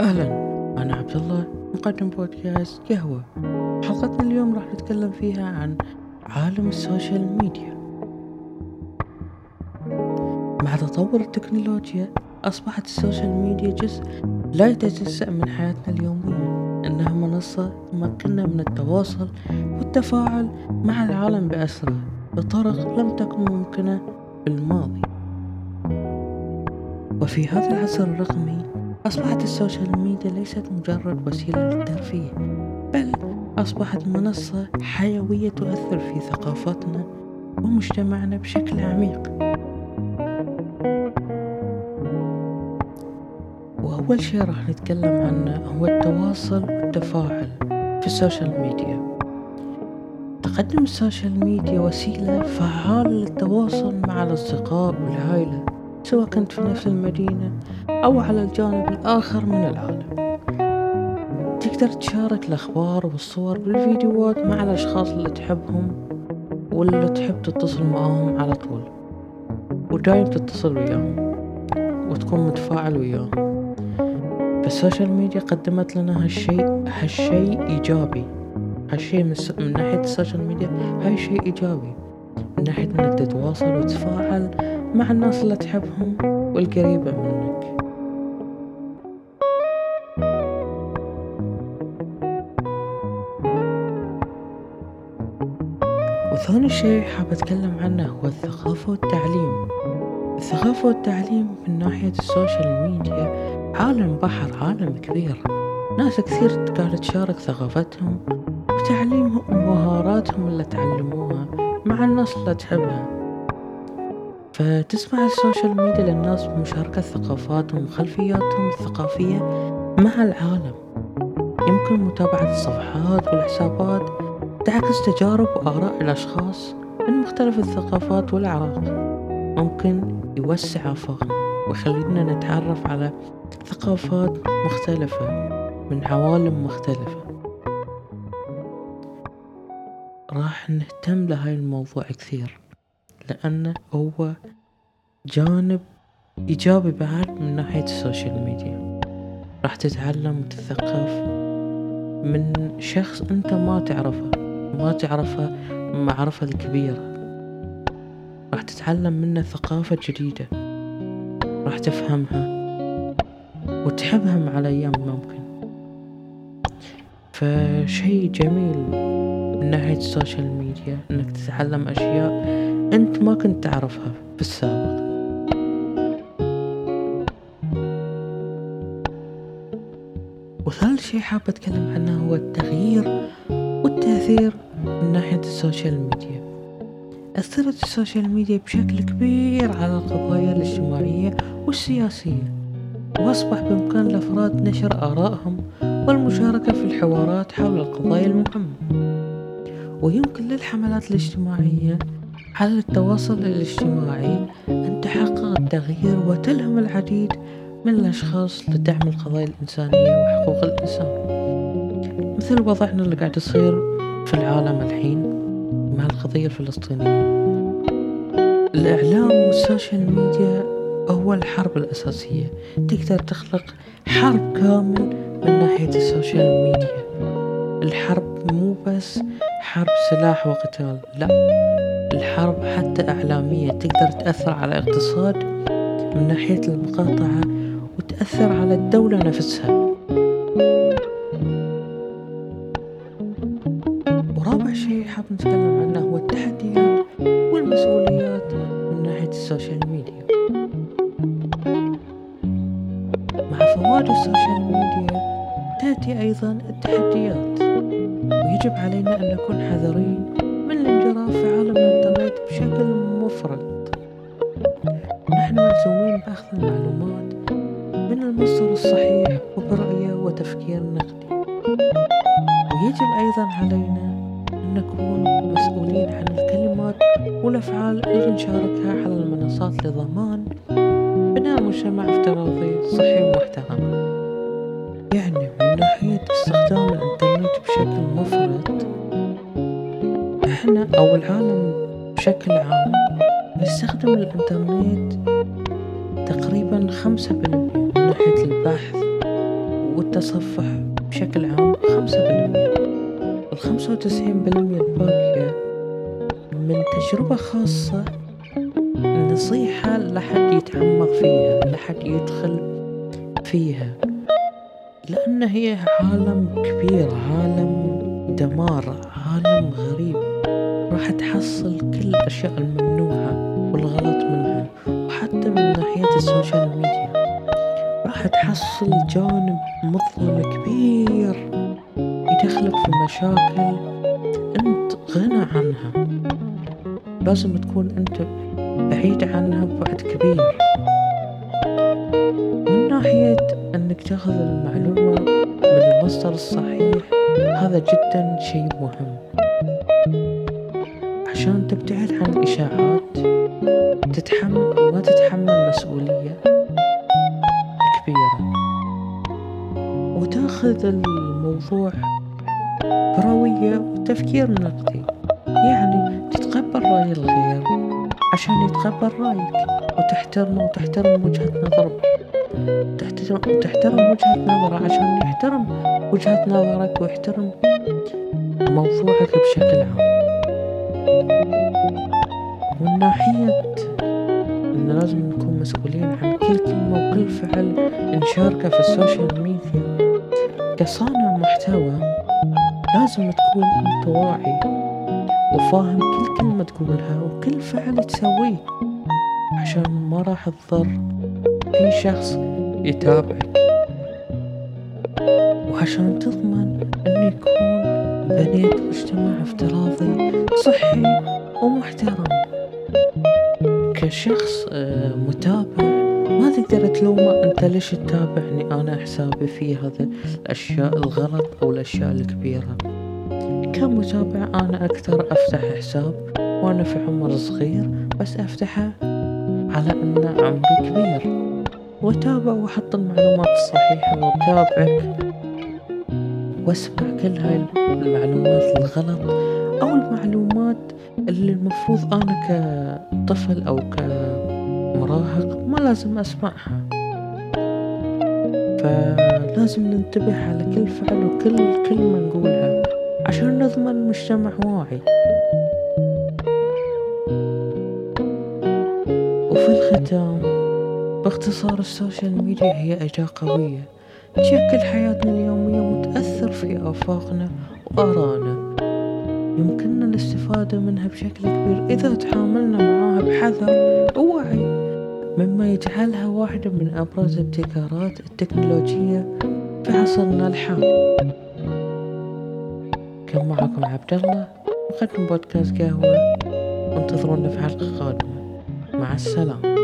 أهلا أنا عبد الله مقدم بودكاست قهوة. حلقتنا اليوم راح نتكلم فيها عن عالم ال social media. مع تطور التكنولوجيا أصبحت ال social media جزء لا يتجزأ من حياتنا اليومية. إنها منصة تمكننا من التواصل والتفاعل مع العالم بأسرع بطرق لم تكن ممكنة بالماضي وفي هذا العصر الرقمي أصبحت ال social media ليست مجرد وسيلة للترفيه بل أصبحت منصة حيوية تؤثر في ثقافتنا ومجتمعنا بشكل عميق. وأول شيء راح نتكلم عنه هو التواصل والتفاعل في ال social media. تقدم ال social media وسيلة فعالة للتواصل مع الأصدقاء والعائلة سواء كنت في نفس المدينة أو على الجانب الآخر من العالم. تقدر تشارك الأخبار والصور بالفيديوهات مع الأشخاص اللي تحبهم واللي تحب تتصل معاهم على طول ودايم تتصل وياهم وتكون متفاعل وياهم. فال social media قدمت لنا هالشيء هالشيء إيجابي. هالشيء من, من ناحية ال social media هاي شيء إيجابي. من ناحية إنك تتواصل وتتفاعل مع الناس اللي تحبهم والقريبة منك. وثاني شيء حاب أتكلم عنه هو الثقافة والتعليم. الثقافة والتعليم من ناحية السوشيال ميديا عالم بحر عالم كبير. ناس كثير قاعدة تشارك ثقافتهم وتعليمهم ومهاراتهم اللي تعلموها مع الناس اللي تحبها. فتسمع السوشيال ميديا للناس بمشاركة ثقافاتهم وخلفياتهم الثقافية مع العالم. يمكن متابعة الصفحات والحسابات تعكس تجارب وآراء الأشخاص من مختلف الثقافات والأعراق ممكن يوسع آفاقنا ويخلينا نتعرف على ثقافات مختلفة من عوالم مختلفة. راح نهتم لهاي الموضوع كثير لأنه هو جانب إيجابي بعد من ناحية ال social media. راح تتعلم وتثقف من شخص أنت ما تعرفه ما تعرفه المعرفة الكبيرة. راح تتعلم منه ثقافة جديدة راح تفهمها وتحبها مع الأيام ممكن. فشي جميل. من ناحية ال social media إنك تتعلم أشياء أنت ما كنت تعرفها في السابق. وثالث شي حاب أتكلم عنه هو التغيير والتأثير من ناحية ال social media أثرت السوشيال ميديا بشكل كبير على القضايا الاجتماعية والسياسية وأصبح بإمكان الأفراد نشر آرائهم والمشاركة في الحوارات حول القضايا المهمة. ويمكن للحملات الاجتماعية. على التواصل الاجتماعي أن تحقق التغيير وتلهم العديد من الأشخاص لدعم القضايا الإنسانية وحقوق الإنسان. مثل وضعنا اللي قاعد يصير في العالم الحين مع القضية الفلسطينية. الإعلام وال social media هو الحرب الأساسية. تقدر تخلق حرب كامل من ناحية ال social media. الحرب مو بس حرب سلاح وقتال لا الحرب حتى إعلامية تقدر تأثر على الاقتصاد من ناحية المقاطعة وتأثر على الدولة نفسها. ورابع شيء حاب نتكلم عنه هو التحديات والمسؤوليات من ناحية ال social media. مع فوائد ال social media تأتي أيضا التحديات. ويجب علينا أن نكون حذرين من الانجراف في عالم الإنترنت بشكل مفرط نحن ملزومين بأخذ المعلومات من المصدر الصحيح وبرؤية وتفكير نقدي. ويجب أيضا علينا أن نكون مسؤولين عن الكلمات والأفعال اللي نشاركها على المنصات لضمان بناء مجتمع افتراضي صحي ومحترم. يعني من ناحية استخدام بشكل مفرط. إحنا أو العالم بشكل عام نستخدم الإنترنت تقريبا خمسة بالمية من ناحية البحث والتصفح بشكل عام خمسة بالمية الخمسة وتسعين بالمية الباقية من تجربة خاصة نصيحة لحد يتعمق فيها لحد يدخل فيها. لأن هي عالم كبير عالم دمار عالم غريب. راح تحصل كل الأشياء الممنوعة والغلط منها وحتى من ناحية السوشيال ميديا. راح تحصل جانب مظلم كبير يدخلك في مشاكل أنت غنى عنها. لازم تكون أنت بعيد عنها ببعد كبير. انك تاخذ المعلومة من المصدر الصحيح. هذا جدا شيء مهم. عشان تبتعد عن الإشاعات تتحمل ما تتحمل مسؤولية كبيرة. وتأخذ الموضوع بروية وتفكير نقدي. يعني تتقبل رأي الغير عشان يتقبل رأيك وتحترمه وتحترم وجهة نظره تحترم, وجهة نظرة عشان يحترم وجهة نظرك ويحترم موضوعك بشكل عام. ومن ناحية إن لازم نكون مسؤولين عن كل كلمة وكل فعل نشاركه في السوشيال ميديا كصانع محتوى لازم تكون أنت واعي وفاهم كل كلمة تقولها وكل فعل تسويه عشان ما راح تضر أي شخص يتابعك وعشان تضمن أن يكون بنيت مجتمع افتراضي صحي ومحترم. كشخص آه، متابع ما تقدر تلومه أنت ليش تتابعني أنا حسابي فيه هذا الأشياء الغلط أو الأشياء الكبيرة. كمتابع أنا أكثر أفتح حساب وأنا في عمر صغير بس أفتحه على ان عمري كبير. واتابع واحط المعلومات الصحيحة واتابعك واسمع كل هاي المعلومات الغلط أو المعلومات اللي المفروض أنا كطفل أو كمراهق ما لازم أسمعها. فلازم ننتبه على كل فعل وكل كلمة نقولها عشان نضمن مجتمع واعي. وفي الختام باختصار ال social media هي أداة قوية. تشكل حياتنا اليومية وتأثر في آفاقنا وآراءنا يمكننا الاستفادة منها بشكل كبير إذا تعاملنا معها بحذر ووعي. مما يجعلها واحدة من أبرز ابتكارات التكنولوجية في عصرنا الحالي. كان معكم عبد الله مقدم بودكاست قهوة. وانتظرونا في حلقة قادمة. مع السلامة.